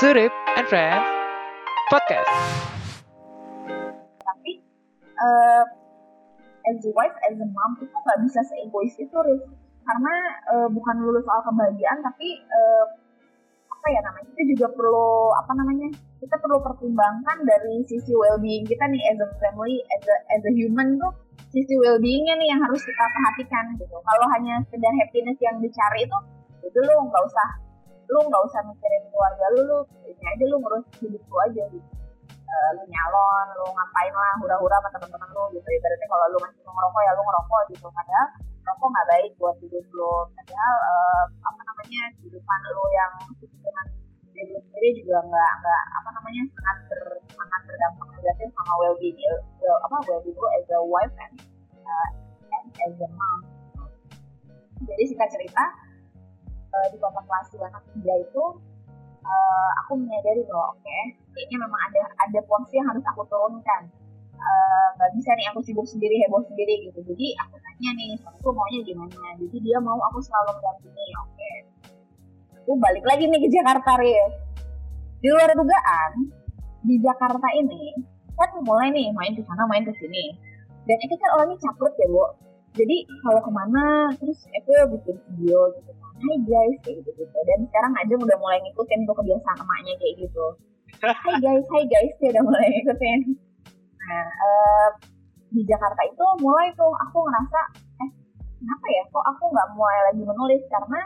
Surip and Friends Podcast. tapi eh as a wife, as a mom itu nggak bisa seegois itu, Riz. Karena eh, bukan lulus soal kebahagiaan, tapi eh, apa ya namanya? Kita juga perlu apa namanya? Kita perlu pertimbangkan dari sisi well-being kita nih as a family, as a, as a human tuh sisi well-beingnya nih yang harus kita perhatikan gitu. Kalau hanya sekedar happiness yang dicari itu, itu lu nggak usah lu nggak usah mikirin keluarga lu, lu ini aja lu ngurus hidup lu aja gitu uh, lu nyalon, lu ngapain lah, hura-hura sama teman-teman lu gitu. Ibaratnya kalau lu masih mau ngerokok ya lu ngerokok gitu. Padahal rokok nggak baik buat hidup lu. Padahal uh, apa namanya kehidupan lu yang dengan diri sendiri juga nggak nggak apa namanya sangat ber, sangat berdampak negatif sama well being well, apa well being lu as a wife and uh, and as a mom. Jadi singkat cerita uh, di kontemplasi anak tiga itu uh, aku menyadari bahwa oke kayaknya memang ada ada porsi yang harus aku turunkan. Eh, nggak bisa nih aku sibuk sendiri heboh sendiri gitu. Jadi aku tanya nih aku maunya gimana? Jadi dia mau aku selalu mendampingi oke aku balik lagi nih ke Jakarta Riz di luar dugaan di Jakarta ini kan mulai nih main ke sana main ke sini. Dan itu kan orangnya caprut ya bu jadi kalau ke mana terus itu bikin video gitu kan hai guys kayak gitu gitu dan sekarang aja udah mulai ngikutin tuh kebiasaan emaknya kayak gitu. Hai guys hai guys dia udah mulai ngikutin. Nah eh, di Jakarta itu mulai tuh aku ngerasa eh kenapa ya? Kok aku nggak mulai lagi menulis? Karena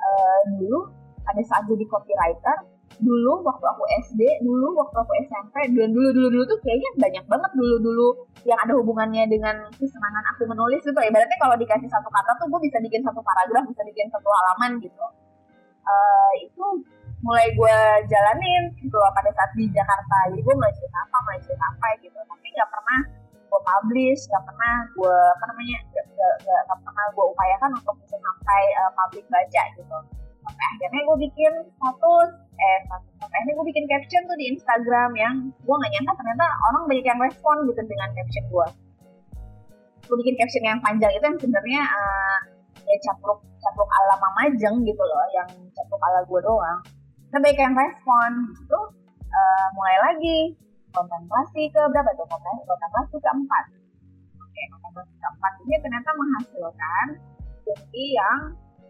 eh, dulu pada saat jadi copywriter dulu waktu aku SD dulu waktu aku SMP dan dulu dulu dulu tuh kayaknya banyak banget dulu dulu yang ada hubungannya dengan kesenangan aku menulis gitu. Ya ibaratnya kalau dikasih satu kata tuh gue bisa bikin satu paragraf bisa bikin satu halaman gitu. Eh, itu mulai gue jalanin gitu loh pada saat di Jakarta. Jadi gue mulai cerita apa mulai cerita apa gitu. Tapi nggak pernah gue publish nggak pernah gue apa namanya nggak pernah gue upayakan untuk bisa sampai eh, publik baca gitu sampai akhirnya gue bikin status eh status sampai akhirnya gue bikin caption tuh di Instagram yang gue nggak nyangka ternyata orang banyak yang respon gitu dengan caption gue gue bikin caption yang panjang itu yang sebenarnya eh, ya capluk capluk ala Mama Jeng gitu loh yang capluk ala gue doang. Nah yang respon gitu. Eh, mulai lagi kontemplasi ke berapa tuh? Kontemplasi, kontemplasi keempat. Oke kontemplasi keempat. Ini ternyata menghasilkan jadi yang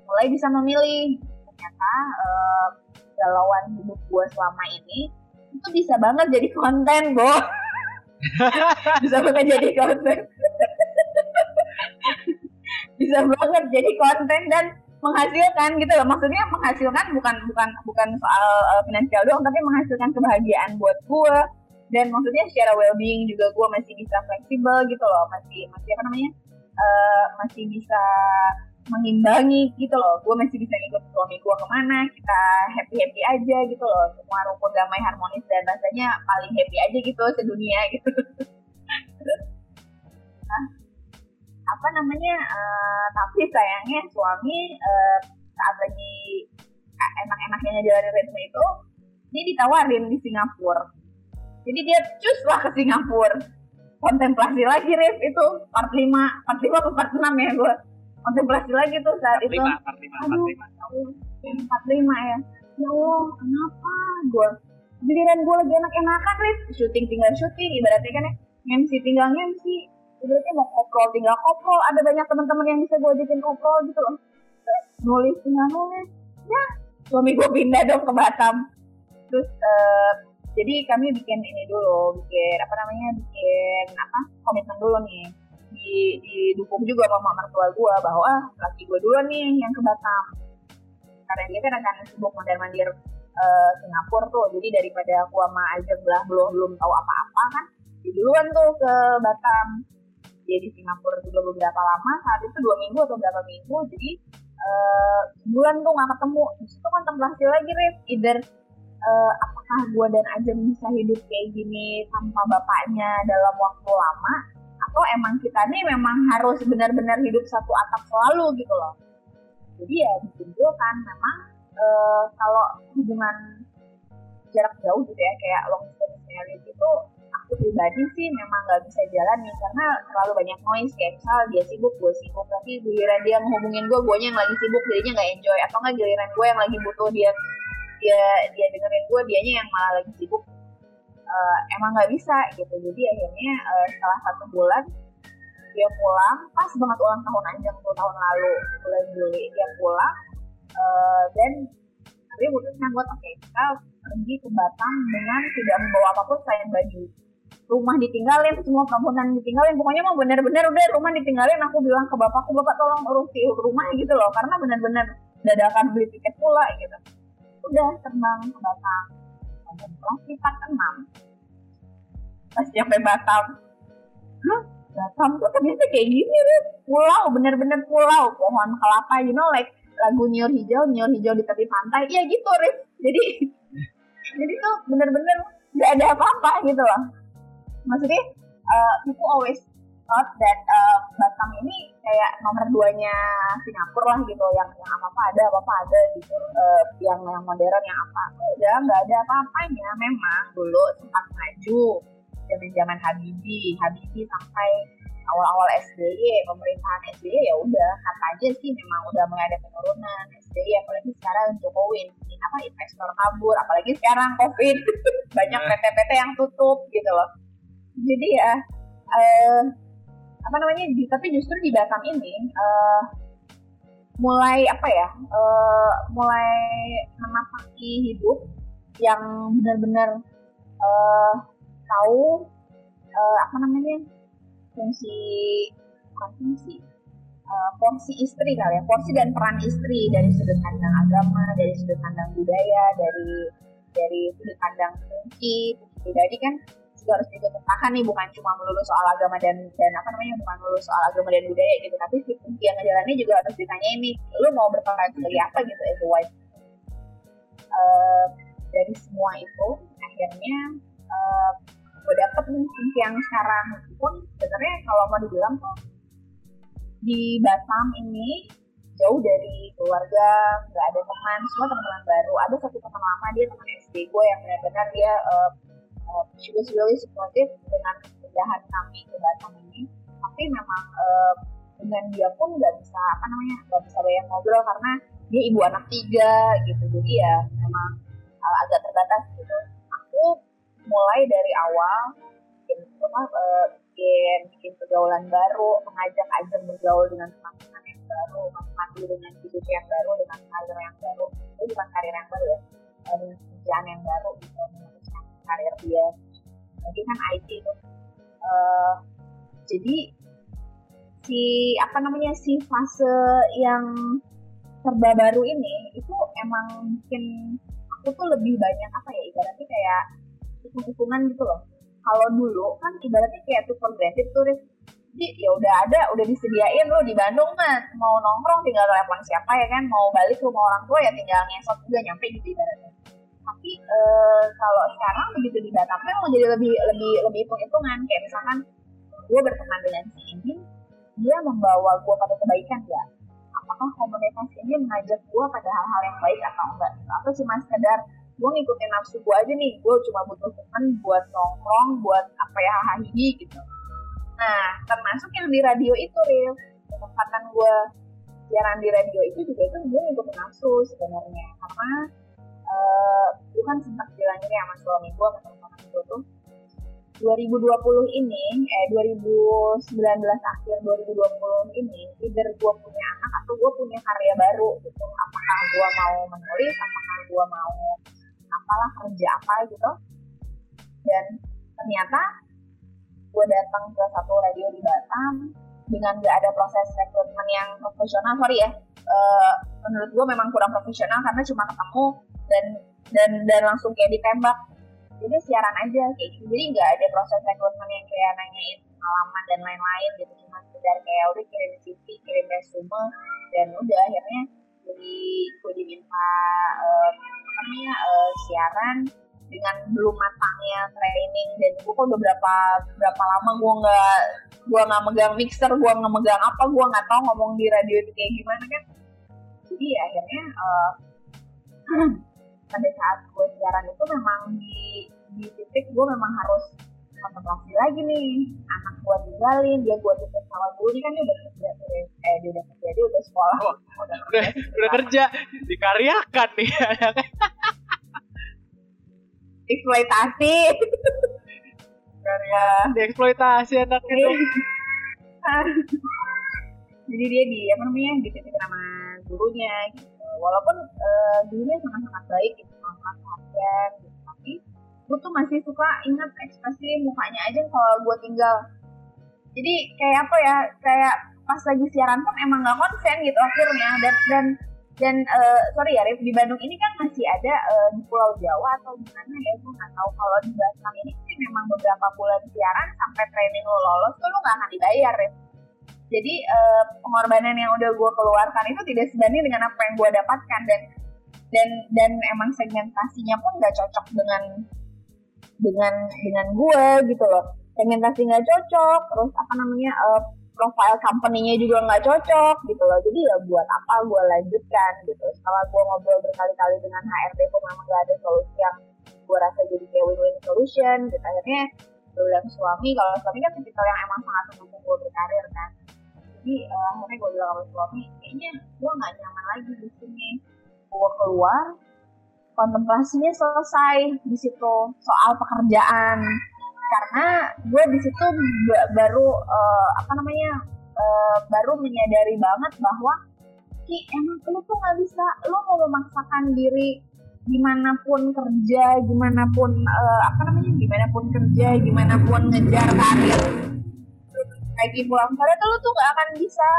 mulai bisa memilih ternyata eh, galauan hidup gue selama ini itu bisa banget jadi konten Bo. Bisa banget jadi konten. Bisa banget jadi konten dan menghasilkan gitu loh. Maksudnya menghasilkan bukan bukan bukan soal uh, finansial doang tapi menghasilkan kebahagiaan buat gue dan maksudnya secara well being juga gue masih bisa fleksibel gitu loh. Masih masih apa namanya? Uh, masih bisa mengimbangi gitu loh. Gue masih bisa ikut suami gue ke mana kita happy happy aja gitu loh. Semua rukun damai harmonis dan rasanya paling happy aja gitu sedunia gitu. Nah apa namanya eh, tapi sayangnya suami eh, saat lagi enak-enaknya ngejalanin ritme itu dia ditawarin di Singapura. Jadi dia cus lah ke Singapura. Kontemplasi lagi Rif itu part 5 part 5 atau part 6 ya gue kontemplasi lagi tuh saat itu. Lima, part lima, part aduh lima. ya Allah, part 5 ya. Allah kenapa gue giliran gue lagi enak-enakan Rif. Syuting tinggal syuting ibaratnya kan ya. MC tinggal MC ibaratnya mau koprol tinggal koprol ada banyak teman-teman yang bisa gue ajakin koprol gitu loh. Nulis tinggal nulis ya suami gue pindah dong ke Batam. Terus eh, jadi kami bikin ini dulu bikin apa namanya bikin apa komitmen dulu nih di didukung juga sama mertua gue bahwa laki gue dulu nih yang ke Batam. Karena dia kan akan sibuk mondar mandir eh, Singapura tuh. Jadi daripada aku sama Ajeng belah belum belum tahu apa-apa kan dia duluan tuh ke Batam. Dia di Singapura juga beberapa lama saat itu dua minggu atau berapa minggu. Jadi eh, sebulan tuh nggak ketemu. Di situ kontemplasi lagi Rif. Either eh, apakah gue dan Ajeng bisa hidup kayak gini tanpa bapaknya dalam waktu lama atau emang kita nih memang harus benar-benar hidup satu atap selalu gitu loh. Jadi ya disimpulkan memang eh, kalau hubungan jarak jauh gitu ya kayak long distance marriage itu aku pribadi sih memang nggak bisa jalan nih karena terlalu banyak noise. Kayak misal dia sibuk gue sibuk. Tapi giliran dia menghubungin gue gue yang lagi sibuk jadinya nggak enjoy. Atau nggak giliran gue yang lagi butuh dia dia dia dengerin gue dianya yang malah lagi sibuk uh, emang nggak bisa gitu. Jadi akhirnya uh, setelah satu bulan dia pulang. Pas banget ulang tahun anjing tuh tahun lalu bulan Juli dia pulang. Uh, dan dia putuskan buat oke okay, kita pergi ke Batam dengan tidak membawa apa pun selain baju. Rumah ditinggalin semua perabot ditinggalin. Pokoknya mau bener-bener udah rumah ditinggalin. Aku bilang ke bapakku bapak tolong urusi rumah gitu loh. Karena bener-bener dadakan beli tiket pula gitu. Udah terbang ke Batam kelas empat enam pas nyampe Batam Hah? Batam tuh ternyata kayak gini nih pulau bener-bener pulau. Pohon kelapa you know like lagu Nyur Hijau Nyur Hijau di tepi pantai. Ya gitu Rif jadi jadi tuh bener-bener gak ada apa-apa gitu loh. Maksudnya uh, people always thought that uh, Batam ini kayak nomor duanya Singapura lah gitu yang yang apa apa ada apa apa ada gitu uh, yang yang modern yang apa. Udah nggak ada apa-apanya memang dulu sempat maju zaman zaman Habibie Habibie sampai awal-awal SBY pemerintahan SBY ya udah kata aja sih memang udah mulai ada penurunan SBY apalagi sekarang Jokowi apa investor kabur apalagi sekarang COVID banyak PT-PT yang tutup gitu loh. Jadi ya uh, apa namanya di, tapi justru di Batam ini uh, mulai apa ya uh, mulai menapaki hidup yang benar-benar uh, tahu uh, apa namanya fungsi bukan fungsi uh, porsi istri kali ya porsi dan peran istri dari sudut pandang agama dari sudut pandang budaya dari dari sudut pandang fungsi pribadi kan juga harus juga tertahan nih bukan cuma melulu soal agama dan dan apa namanya bukan melulu soal agama dan budaya gitu tapi si yang ngejalannya juga harus ditanya ini lu mau berperan sebagai apa gitu as a wife uh, dari semua itu akhirnya uh, gue dapet nih yang sekarang pun sebenarnya kalau mau dibilang tuh di Batam ini jauh dari keluarga, nggak ada teman, semua teman-teman baru. Ada satu teman lama dia teman SD gue yang benar-benar dia uh, uh, she was really supportive dengan pindahan kami ke ini. Tapi memang uh, dengan dia pun nggak bisa apa namanya nggak bisa banyak ngobrol karena dia ibu anak tiga gitu. Jadi ya memang uh, agak terbatas gitu. Aku mulai dari awal bikin apa uh, bikin bikin pergaulan baru mengajak ajak bergaul dengan teman-teman yang baru mati dengan hidup yang baru dengan karir yang baru. Itu bukan karir yang baru ya dengan kerjaan yang baru gitu karir dia. Jadi kan IT itu uh, jadi si apa namanya si fase yang serba baru ini itu emang mungkin aku tuh lebih banyak apa ya ibaratnya kayak hitung-hitungan gitu loh. Kalau dulu kan ibaratnya kayak tuh granted tuh jadi ya udah ada udah disediain lo di Bandung mah mau nongkrong tinggal telepon siapa ya kan? Mau balik rumah orang tua ya tinggal ngesot juga nyampe gitu ibaratnya tapi uh, kalau sekarang begitu di Batam memang jadi lebih lebih lebih hitung hitungan kayak misalkan gue berteman dengan si ini dia membawa gue pada kebaikan ya. Apakah komunitas ini mengajak gue pada hal-hal yang baik atau enggak? Atau cuma sekedar gue ngikutin nafsu gue aja nih gue cuma butuh teman buat nongkrong buat apa ya hahihi gitu. Nah termasuk yang di radio itu real kesempatan gue siaran di radio itu juga itu gue ngikutin nafsu sebenarnya. Karena uh, kan sempat bilang ini sama suami gue sama teman-teman gue tuh 2020 ini, eh 2019 akhir 2020 ini, either gue punya anak atau gue punya karya baru gitu. Apakah gue mau menulis, apakah gue mau apalah kerja apa gitu. Dan ternyata gue datang ke satu radio di Batam dengan gak ada proses rekrutmen yang profesional, sorry ya. Uh, menurut gue memang kurang profesional karena cuma ketemu dan dan dan langsung kayak ditembak. Jadi siaran aja kayak gitu. Jadi nggak ada proses rekrutmen yang kayak nanyain pengalaman dan lain-lain gitu. Cuma sekedar kayak udah kirim CV kirim resume dan udah akhirnya jadi gue diminta uh, apa namanya uh, siaran dengan belum matangnya training dan gue kok udah berapa lama gue nggak gue nggak megang mixer gue nggak megang apa gue nggak tahu ngomong di radio itu kayak gimana kan. Jadi ya akhirnya uh, pada saat gue siaran itu memang di di titik gue memang harus kontemplasi lagi nih. Anak gue tinggalin dia gue tutup sama dulu ini kan dia udah kerja eh dia udah kerja dia udah sekolah. Udah, udah, udah kerja dikaryakan nih eksploitasi. Karya. Dieksploitasi anak itu jadi dia di apa namanya dititipin sama gurunya gitu. Walaupun uh, gurunya sangat-sangat baik gitu sangat perhatian gitu. Tapi gue tuh masih suka ingat ekspresi mukanya aja kalau gue tinggal. Jadi kayak apa ya kayak pas lagi siaran pun emang nggak konsen gitu akhirnya. Dan dan dan uh, sorry ya Rif, di Bandung ini kan masih ada uh, di Pulau Jawa atau di mana ya gue nggak tahu. Kalau di Batam ini sih memang beberapa bulan siaran sampai training lo lolos tuh lo nggak akan dibayar Rif. jadi uh, pengorbanan yang udah gue keluarkan itu tidak sebanding dengan apa yang gue dapatkan. Dan dan dan emang segmentasinya pun nggak cocok dengan dengan dengan gue gitu loh. Segmentasi nggak cocok terus apa namanya uh, profile company-nya juga nggak cocok gitu loh. Jadi ya buat apa gue lanjutkan gitu. Setelah gue ngobrol berkali-kali dengan HRD kok memang gak ada solusi yang gue rasa jadi kayak win-win solution gitu. Akhirnya bilang suami. Kalau suami kan tipikal yang emang sangat mendukung gue berkarir kan. Jadi uh, akhirnya gue bilang sama suami kayaknya gue nggak nyaman lagi di sini. Gue keluar kontemplasinya selesai di situ soal pekerjaan karena gue di situ baru uh, apa namanya uh, baru menyadari banget bahwa ki emang lu tuh nggak bisa lu mau memaksakan diri di mana pun kerja gimana pun uh, apa namanya gimana pun kerja gimana pun ngejar karir lagi pulang sore tuh lu tuh nggak akan bisa.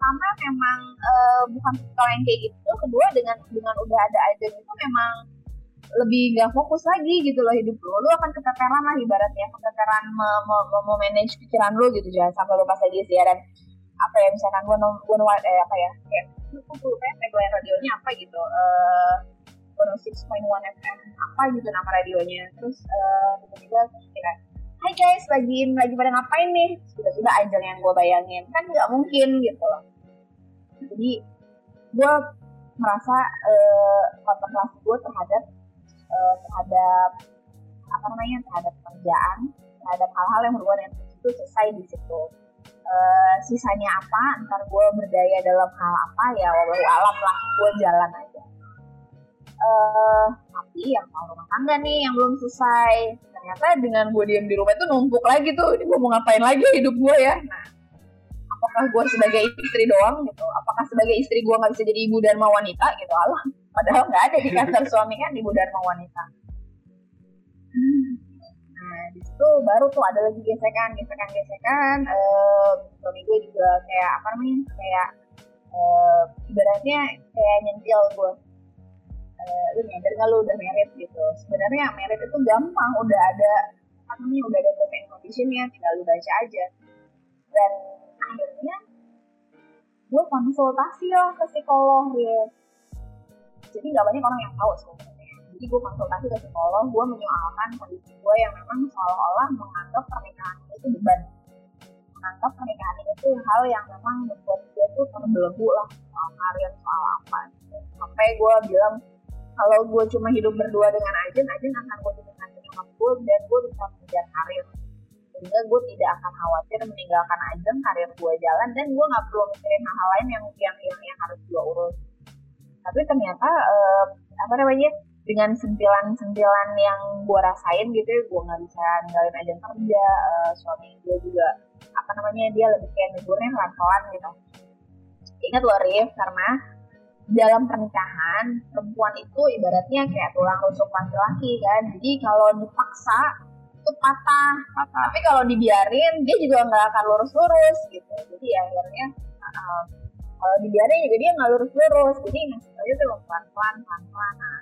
Karena memang uh, bukan kalau yang kayak gitu. Kedua dengan dengan udah ada aja itu memang lebih gak fokus lagi gitu loh hidup lo, lo akan keteteran lah ibaratnya keteteran mau manage pikiran lo gitu jangan sampai lo pas lagi siaran apa ya misalkan gue nom gue eh, apa ya kayak gue lupa ya tagline radionya apa? gitu. Eh uh, 106.1 FM apa gitu nama radionya. Terus uh, tiba-tiba kira Hai guys, lagi lagi pada ngapain nih? Tiba-tiba ajang yang gue bayangin. Kan nggak mungkin gitu loh. Jadi gue merasa uh, kontemplasi gue terhadap uh, terhadap apa namanya terhadap pekerjaan terhadap hal-hal yang berhubungan dengan itu selesai di situ. Uh, sisanya apa ntar gue berdaya dalam hal apa ya walau alam lah gue jalan aja. Uh, tapi yang soal rumah tangga nih yang belum selesai ternyata dengan gue diem di rumah itu numpuk lagi tuh ini gue mau ngapain lagi hidup gue ya? Nah apakah gue sebagai istri doang gitu? Apakah sebagai istri gue nggak bisa jadi ibu dan mau wanita gitu? Allah padahal nggak ada di kantor suami kan ibu dan mau wanita. Nah di situ baru tuh ada lagi gesekan gesekan gesekan. Uh, suami gue juga kayak apa namanya kayak uh, ibaratnya kayak nyentil gue uh, lu nyadar nggak lu udah merit gitu? Sebenarnya merit itu gampang udah ada apa namanya udah ada term and conditionnya tinggal lu baca aja. Dan akhirnya gue konsultasi lah ke psikolog ya jadi nggak banyak orang yang tahu sebenarnya. Jadi gue konsultasi ke psikolog gue menyoalkan kondisi gue yang memang seolah-olah menganggap pernikahan itu beban. Menganggap pernikahan itu hal yang memang membuat gue tuh terbelenggu lah soal karir soal apa gitu. sampai gue bilang kalau gue cuma hidup berdua dengan Ajen, Ajen akan gue dengan nyokap gue dan gue bisa mengejar karir. Sehingga gue tidak akan khawatir meninggalkan Ajen karir gue jalan dan gue nggak perlu mikirin hal-hal lain yang yang yang, yang harus gue urus tapi ternyata uh, apa namanya dengan sentilan-sentilan yang gue rasain gitu ya gue nggak bisa ninggalin aja kerja uh, suami gue juga apa namanya dia lebih kayak negurnya pelan-pelan gitu. Ingat loh Rif karena dalam pernikahan perempuan itu ibaratnya kayak tulang rusuk laki-laki kan. Jadi kalau dipaksa itu patah, patah. tapi kalau dibiarin dia juga nggak akan lurus-lurus gitu. Jadi akhirnya uh, kalau dibiarin juga dia nggak lurus-lurus jadi ngasih aja tuh pelan-pelan pelan-pelan. Nah,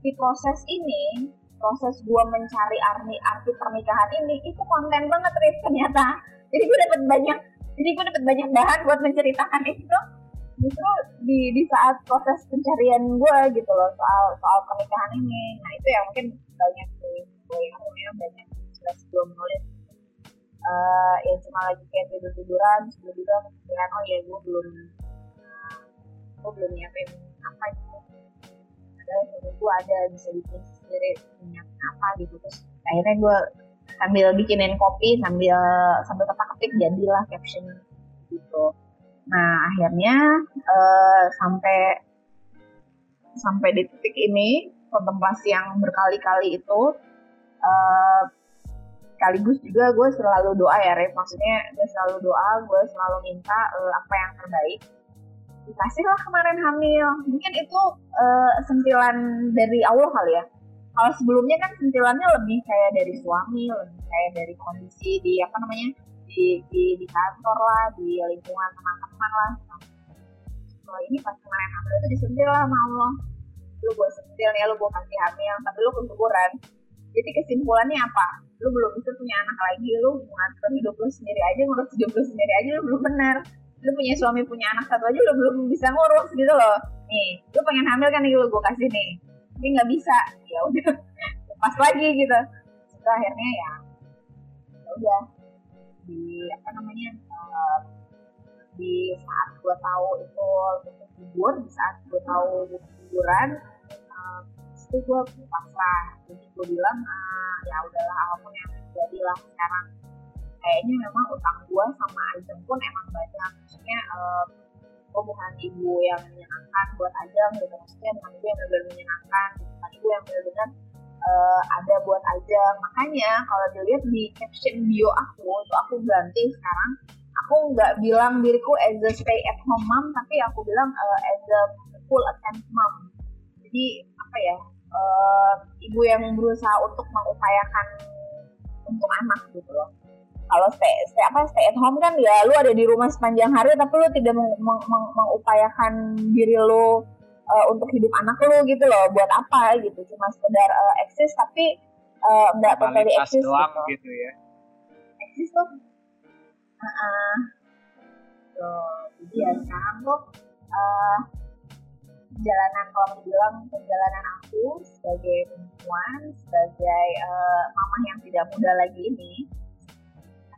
di proses ini proses gue mencari arti arti pernikahan ini itu konten banget Rif ternyata. Jadi gue dapet banyak jadi gue dapet banyak bahan buat menceritakan itu. Justru di di saat proses pencarian gue gitu loh soal soal pernikahan ini. Nah itu yang mungkin banyak sih gue yang punya banyak inspirasi gue menulis uh, yang cuma lagi kayak tidur tiduran sebelum kepikiran oh ya gue belum gue belum nyiapin apa gitu. Padahal menurut gue ada bisa bikin sendiri punya apa gitu. Terus akhirnya gue sambil bikinin kopi sambil sambil ketak ketik jadilah caption gitu. Nah akhirnya uh, sampai sampai di titik ini kontemplasi yang berkali-kali itu uh, sekaligus juga gue selalu doa ya Ref. Maksudnya gue selalu doa gue selalu minta uh, apa yang terbaik dikasih lah kemarin hamil. Mungkin itu uh, sentilan dari Allah kali ya. Kalau sebelumnya kan sentilannya lebih kayak dari suami lebih kayak dari kondisi di apa namanya di di, di kantor lah di lingkungan teman-teman lah. Kalau ini pas kemarin hamil itu disentil lah sama Allah. Lu gue sentil nih lu gue kasih hamil tapi lu kesuburan jadi kesimpulannya apa? Lu belum bisa punya anak lagi lu ngatur hidup lu sendiri aja ngurus hidup lu sendiri aja lu belum benar lu punya suami punya anak satu aja lu belum bisa ngurus gitu loh. Nih lu pengen hamil kan nih lu gue kasih nih. Tapi nggak bisa. Ya udah pas lagi gitu. Itu akhirnya ya, ya udah. Di apa namanya uh, di saat gue tahu itu libur di saat gue tahu liburan uh, itu gue pasrah. Jadi gue bilang uh, ya udahlah apa pun yang terjadi lah sekarang kayaknya memang utang gue sama Ajeng pun emang banyak. Maksudnya gue bukan ibu yang menyenangkan buat Ajeng gitu maksudnya bukan ibu yang benar-benar menyenangkan bukan ibu yang benar-benar uh, ada buat Ajeng makanya kalau dilihat di caption bio aku itu aku ganti sekarang aku nggak bilang diriku as a stay at home mom tapi aku bilang uh, as a full attend mom. Jadi apa ya uh, ibu yang berusaha untuk mengupayakan untuk anak gitu loh kalau stay, stay apa stay at home kan ya lu ada di rumah sepanjang hari tapi lu tidak meng, meng, meng, mengupayakan diri lu uh, untuk hidup anak lu gitu loh. Buat apa gitu cuma sekedar uh, eksis tapi uh, nggak totally eksis doang gitu. gitu ya. Eksis tuh uh, uh, tuh jadi ya sekarang tuh uh, perjalanan kalau dibilang perjalanan aku sebagai perempuan sebagai uh, mama yang tidak muda lagi ini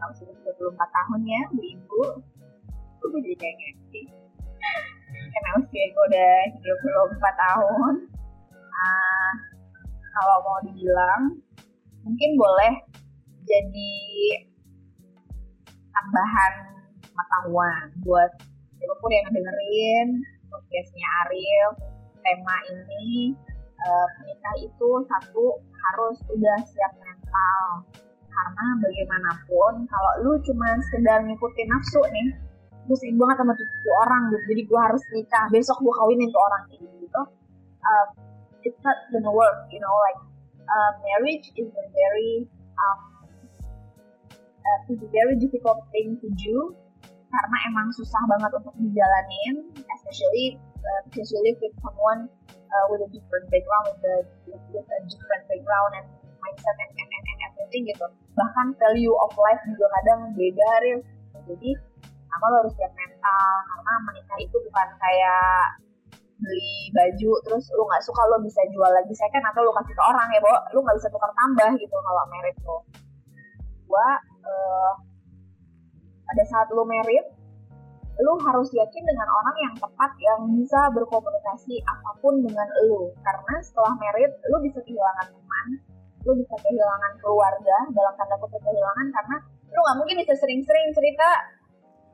karena sudah 34 tahun ya bu ibu. Aku jadi kayak gitu karena usia udah 24 tahun. Uh, kalau mau dibilang mungkin boleh jadi tambahan pengetahuan buat siapa pun yang dengerin podcastnya Ariel tema ini uh, menikah itu satu harus udah siap mental karena bagaimanapun kalau lu cuma sekedar ngikutin nafsu nih gue sering banget sama tujuh orang gitu. Jadi gue harus nikah besok gue kawinin tuh orang kayak gitu. Uh, it's not gonna work you know like uh, marriage is a very um, uh, is a very difficult thing to do. Karena emang susah banget untuk dijalanin especially uh, because you live with someone uh, with a different background with a, with a different background and mindset and, and, and, everything gitu. Bahkan value of life juga kadang beda Ril. jadi apa harus siap mental karena menikah itu bukan kayak beli baju terus lu nggak suka lo bisa jual lagi second atau lu kasih ke orang ya bo. Lu nggak bisa tukar tambah gitu kalau merit lo gua uh, pada saat lu merit lu harus yakin dengan orang yang tepat yang bisa berkomunikasi apa pun dengan lu. Karena setelah merit lu bisa kehilangan lu bisa kehilangan keluarga dalam tanda kutip kehilangan karena lu nggak mungkin bisa sering-sering cerita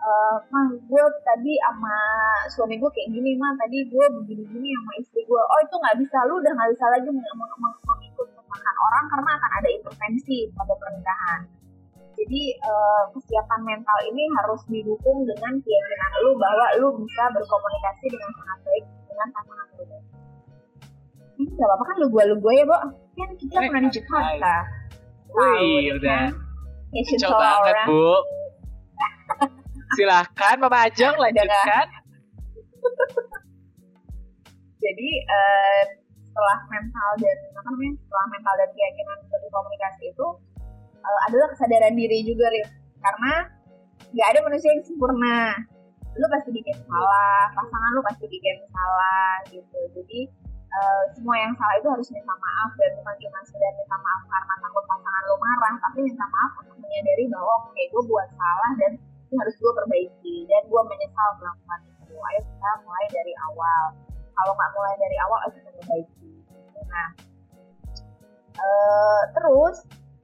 uh, mah gue tadi sama suami gue kayak gini mah tadi gue begini-gini sama istri gue oh itu nggak bisa lu udah nggak bisa lagi mengikut makan orang karena akan ada intervensi pada pernikahan jadi uh, kesiapan mental ini harus didukung dengan keyakinan lu bahwa lu bisa berkomunikasi dengan sangat baik dengan pasangan lu. Ini gak apa-apa kan lu gue lu gue ya, Bo? Kan kita pernah di Jakarta. Wih, udah. Ya, Coba banget, Bu. Silahkan, Bapak Ajeng lanjutkan. Jadi uh, setelah mental dan apa namanya setelah mental dan keyakinan berkomunikasi itu uh, adalah kesadaran diri juga Rif karena nggak ada manusia yang sempurna lu pasti bikin salah pasangan lu pasti bikin salah gitu jadi uh, semua yang salah itu harus minta maaf. Dan bukan cuma sekedar minta maaf karena takut pasangan lu marah tapi minta maaf untuk menyadari bahwa oke okay, gue buat salah dan ini harus gue perbaiki. Dan gue menyesal melakukan itu. Ayo kita mulai dari awal. Kalau nggak mulai dari awal ayo kita perbaiki. Nah uh, terus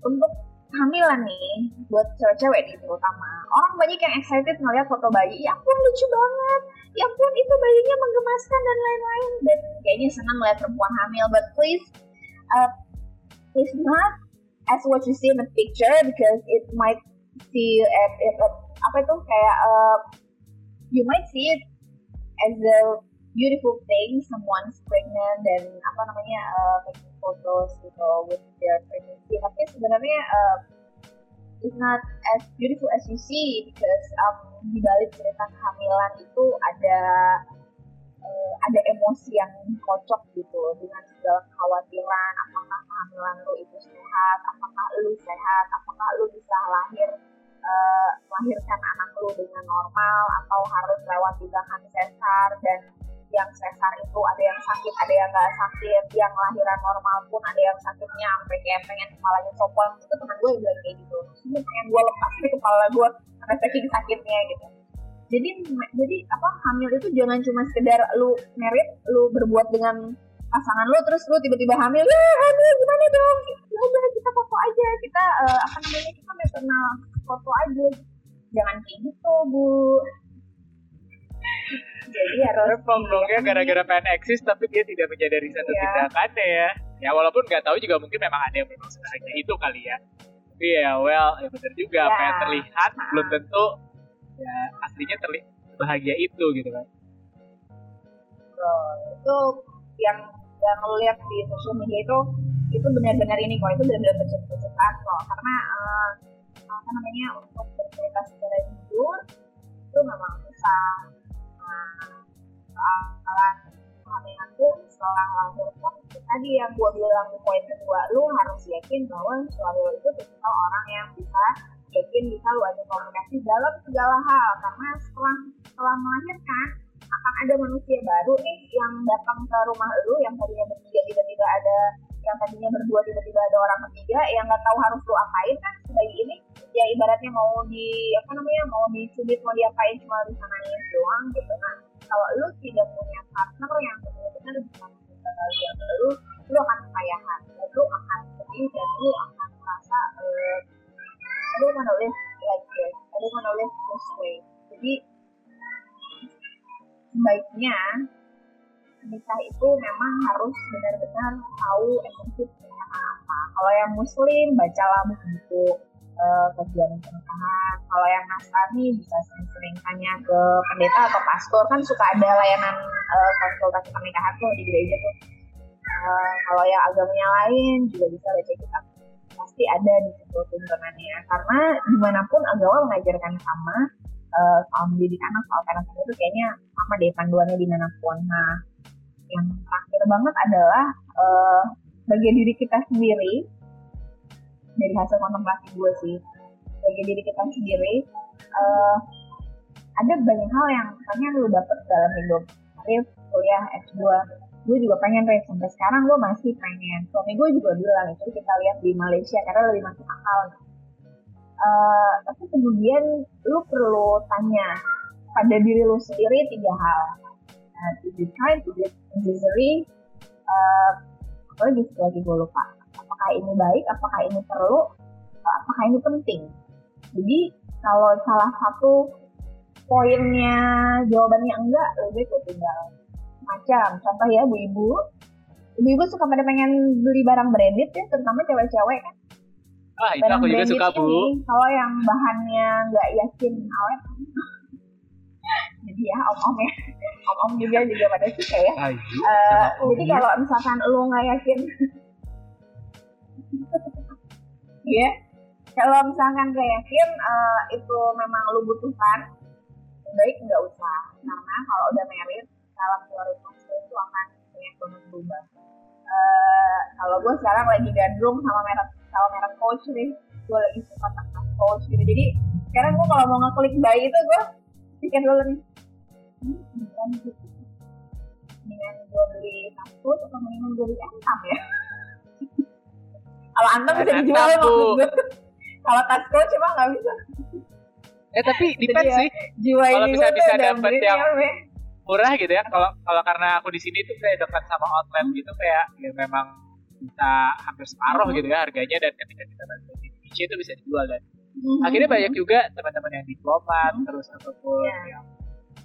untuk kehamilan nih buat cewek-cewek nih terutama. Orang banyak yang excited ngeliat foto bayi ya ampun lucu banget. Ya ampun itu bayinya menggemaskan dan lain-lain. Dan kayaknya senang ngeliat perempuan hamil. But please uh, it's not as what you see in the picture because it might see at, at, at apa itu kayak uh, you might see it as a beautiful thing someone's pregnant dan apa namanya uh, photos gitu with their pregnancy tapi sebenarnya uh, it's not as beautiful as you see because um, di balik cerita kehamilan itu ada uh, ada emosi yang kocok gitu dengan segala kekhawatiran. Apakah kehamilan lo itu sehat? Apakah lo sehat? Apakah lo bisa lahir uh, melahirkan anak lo dengan normal? Atau harus lewat tindakan sesar dan yang sesar itu ada yang sakit, ada yang nggak sakit, yang lahiran normal pun ada yang sakitnya sampai kayak pengen kepalanya copot itu teman gue bilang kayak gitu, ini pengen gue lepas di kepala gue karena saking sakitnya gitu. Jadi jadi apa hamil itu jangan cuma sekedar lu merit, lu berbuat dengan pasangan lu terus lu tiba-tiba hamil ya hamil gimana dong? Ya udah kita foto aja kita uh, apa namanya kita maternal foto aja. Jangan kayak gitu bu jadi harus ya gara-gara pengen eksis tapi dia tidak menyadari satu yeah. tindakannya ya ya walaupun nggak tahu juga mungkin memang ada yang memang sebenarnya itu kali ya tapi ya well ya benar juga yeah. apa yang terlihat nah. belum tentu ya aslinya terlihat bahagia itu gitu kan so, itu yang yang lo lihat di sosial media itu itu benar-benar ini kok itu benar-benar tercepat kok karena uh, apa namanya untuk bercerita secara jujur itu memang susah setelah lahir pun tadi yang gue bilang di poin kedua lu harus yakin bahwa suami lo itu tipikal orang yang bisa yakin bisa lu ajak komunikasi dalam segala hal karena setelah setelah melahirkan akan ada manusia baru nih yang datang ke rumah lu yang tadinya bertiga tiba-tiba ada yang tadinya berdua tiba-tiba ada orang ketiga yang nggak tahu harus lu apain kan sebagai ini ya ibaratnya mau di apa namanya mau dicubit mau diapain cuma bisa nangis doang gitu kan. Kalau lu tidak punya partner yang benar-benar bisa yang lu lu akan kepayahan dan lu akan sedih dan lu akan merasa uh, lu menulis like this lu menulis this way. Jadi sebaiknya nikah itu memang harus benar-benar tahu esensi apa. Kalau yang muslim bacalah buku-buku uh, kajian pernikahan. Kalau yang nasrani bisa sering-sering tanya ke pendeta atau pastor kan suka ada layanan uh, konsultasi pernikahan tuh di gereja tuh. Uh, kalau yang agamanya lain juga bisa baca kitab pasti ada di situ tuntunannya karena di mana pun agama mengajarkan sama uh, soal mendidik anak soal parenting itu kayaknya sama deh panduannya di mana pun nah yang terakhir banget adalah uh, bagi diri kita sendiri dari hasil kontemplasi gue sih bagi diri kita sendiri uh, ada banyak hal yang katanya lu dapet dalam hidup karir kuliah S2 gue juga pengen Rif sampai sekarang gue masih pengen suami gue juga bilang itu kita lihat di Malaysia karena lebih masuk akal uh, tapi kemudian lu perlu tanya pada diri lu sendiri tiga hal uh, if you try to get necessary uh, apa lagi lagi gue lupa apakah ini baik apakah ini perlu apakah ini penting. Jadi kalau salah satu poinnya jawabannya enggak lebih ke tinggal macam. Contoh ya bu ibu. Ibu-ibu suka pada pengen beli barang branded ya terutama cewek-cewek kan? Ah itu aku juga suka bu. kalau yang bahannya nggak yakin awet. Jadi ya om-om ya. Om-om juga juga pada suka ya. Ayu, uh, jadi kalau misalkan lu nggak yakin ya kalau misalkan gak yakin uh, itu memang lu butuhkan baik nggak usah. Karena kalau udah merit dalam prioritas itu akan banyak banget berubah. Uh, kalau gue sekarang lagi gandrung sama merek sama merek coach nih. Gue lagi suka sama coach gitu. Jadi sekarang gue kalau mau ngeklik bayi itu gue pikir dulu nih. Hmm, dengan gue beli kaskus atau mendingan gue beli entam ya kalau antam bisa dijual maksud kalau tasku cuma nggak bisa. Eh tapi depend sih. kalau bisa bisa dapet yang murah gitu ya. Kalau kalau karena aku di sini tuh kayak dekat sama outlet gitu kayak ya memang bisa hampir separuh gitu ya harganya. Dan ketika kita beli di Indonesia itu bisa dijual dan hmm. akhirnya banyak juga teman-teman yang diplomat hmm. terus ataupun yeah. yang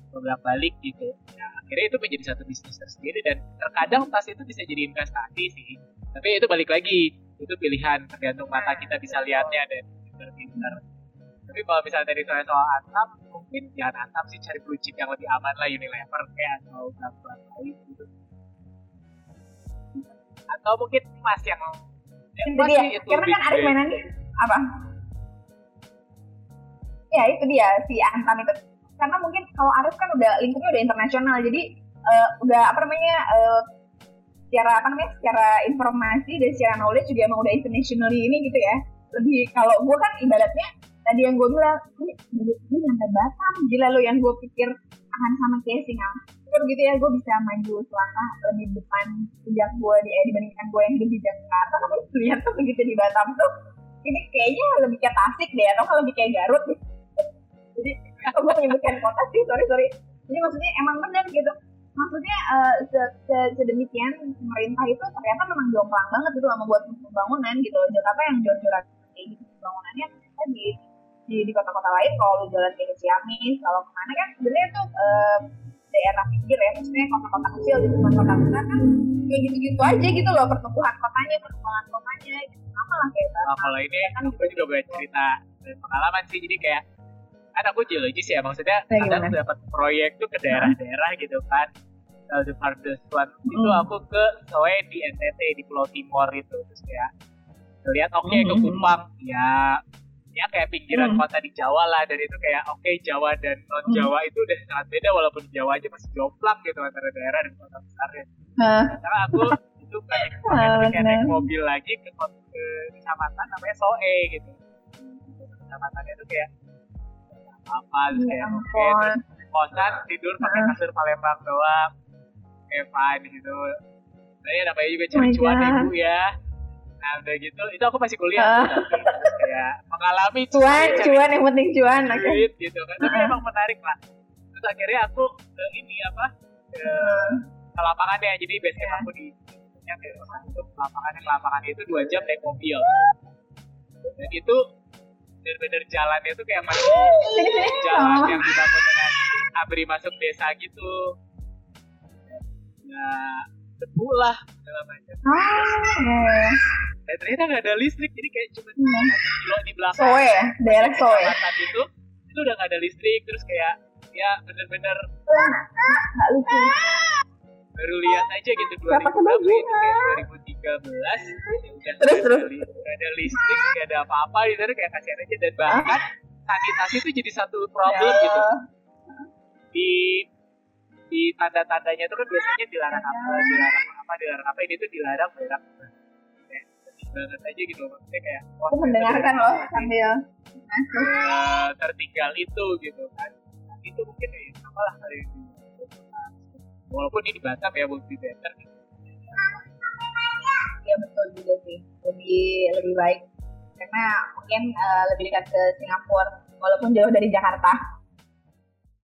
bolak balik gitu. Ya akhirnya itu menjadi satu bisnis tersendiri. Dan terkadang tas itu bisa jadi investasi sih. Tapi itu balik lagi itu pilihan tergantung mata kita bisa lihatnya dan pinter-pinter tapi kalau misalnya dari soal soal Antam mungkin jangan Antam sih cari blue chip yang lebih aman lah Unilever kayak atau berapa lain gitu atau mungkin Mas yang itu dia itu karena kan Arif mainannya apa? Ya itu dia si Antam itu. Karena mungkin kalau Arif kan udah lingkupnya udah internasional jadi uh, udah apa namanya uh, secara apa namanya secara informasi dan secara knowledge juga emang udah internationally ini gitu ya. Lebih kalau gue kan ibaratnya tadi yang gue bilang ini ini nyampe Batam gila lo yang gue pikir akan sama kayak Singapura gitu ya gue bisa maju selangkah lebih depan sejak gue di, eh, dibandingkan gue yang hidup di Jakarta. Tapi ternyata begitu di Batam tuh ini kayaknya lebih kayak Tasik deh atau lebih kayak Garut deh. Jadi aku gue menyebutkan kota sih sorry sorry. Jadi maksudnya emang benar gitu maksudnya uh, se -se sedemikian pemerintah itu ternyata memang jomplang banget gitu sama buat pembangunan gitu loh. Jakarta yang jor-joran kayak gitu pembangunannya di di di kota-kota lain kalau lu jalan kayak Ciamis kalau ke mana kan sebenarnya tuh uh, daerah pinggir ya maksudnya kota-kota kecil di bukan kota besar kan kayak gitu-gitu aja gitu loh pertumbuhan kotanya perkembangan kotanya gitu. Sama lah kayak nah, kalau ini kan gue juga banyak cerita dan pengalaman sih jadi kayak kan aku geologis ya maksudnya kadang dapat proyek tuh ke daerah-daerah gitu kan uh, the farthest one mm. itu aku ke Soe di NTT di Pulau Timur itu terus kayak lihat oke okay, mm. ke Kupang ya ya kayak pinggiran mm. kota di Jawa lah dan itu kayak oke okay, Jawa dan non Jawa mm. itu udah sangat beda walaupun Jawa aja masih jomplang gitu antara daerah dan kota besar ya uh. karena aku itu uh, kayak naik mobil lagi ke, ke kecamatan namanya Soe gitu kecamatannya itu kayak apa terus kayak oke okay, kosan tidur pakai kasur Palembang doang kayak di situ nah ya namanya juga cari oh cuan ibu ya nah udah gitu itu aku masih kuliah uh. terus kayak mengalami cuan cuan yang penting cuan oke okay. gitu kan tapi uh. emang menarik lah terus akhirnya aku ke ini apa ke, ke lapangannya jadi biasanya yeah. aku di yang itu lapangannya lapangannya itu dua jam naik mobil dan itu bener-bener jalannya itu kayak masih jalan yang dibangun dengan abri masuk desa gitu ya debu lah segala macam. Ah, dan ternyata nggak ada listrik jadi kayak cuma hmm. kilo di belakang. Soe ya daerah soe. Itu itu udah nggak ada listrik terus kayak ya bener-bener nggak lucu baru lihat aja gitu 2000 berapa itu kayak 2013 ya udah terus terus. gak ada listrik gak ada apa-apa gitu kayak kasihan aja. Dan bahkan sanitasi itu jadi satu problem ya. gitu. Di di tanda-tandanya itu kan biasanya dilarang apa dilarang apa dilarang apa ini tuh dilarang berak kayak banget aja gitu maksudnya kayak aku mendengarkan loh sambil uh, tertinggal itu gitu kan. Nah, itu mungkin ya sama lah kali ini. Walaupun ini di Batam ya lebih better gitu. Ya betul juga sih. Lebih lebih baik. Karena mungkin uh, lebih dekat ke Singapura walaupun jauh dari Jakarta